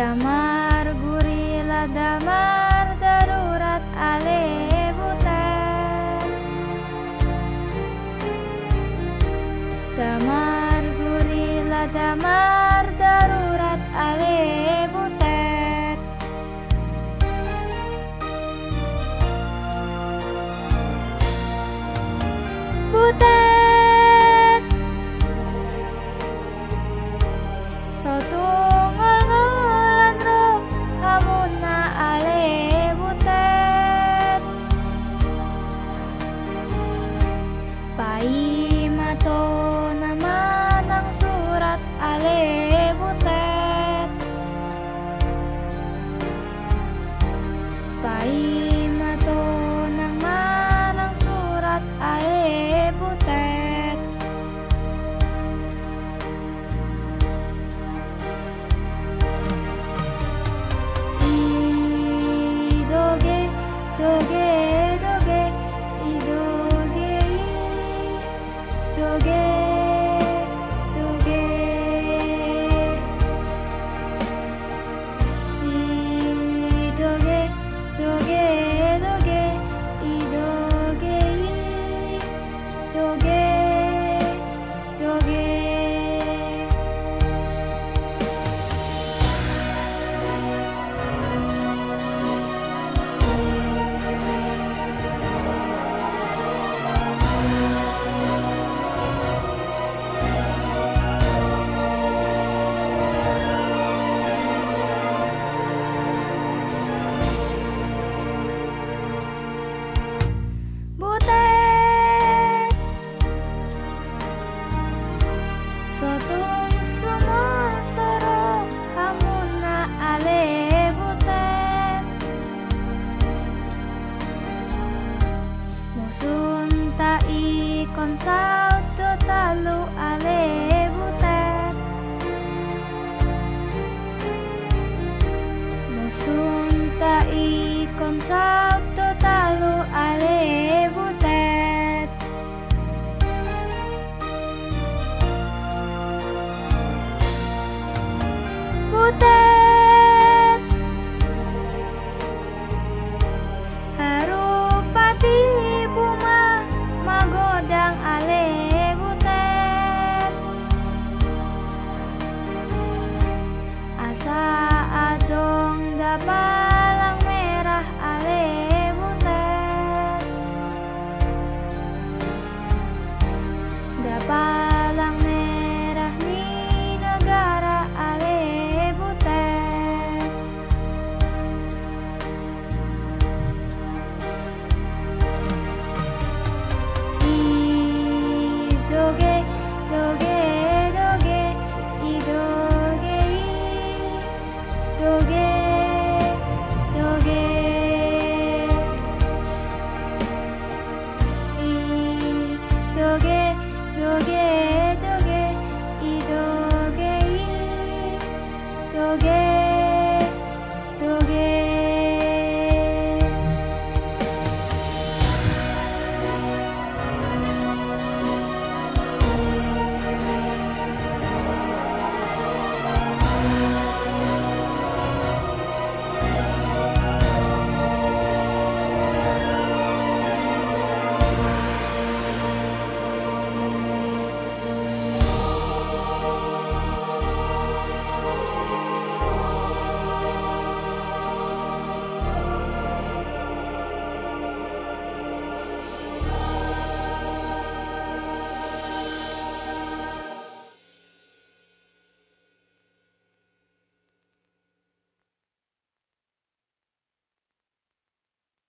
damar gurila damar darurat ale butet damar gurila damar. to naman ang surat alebutet bye. तो गे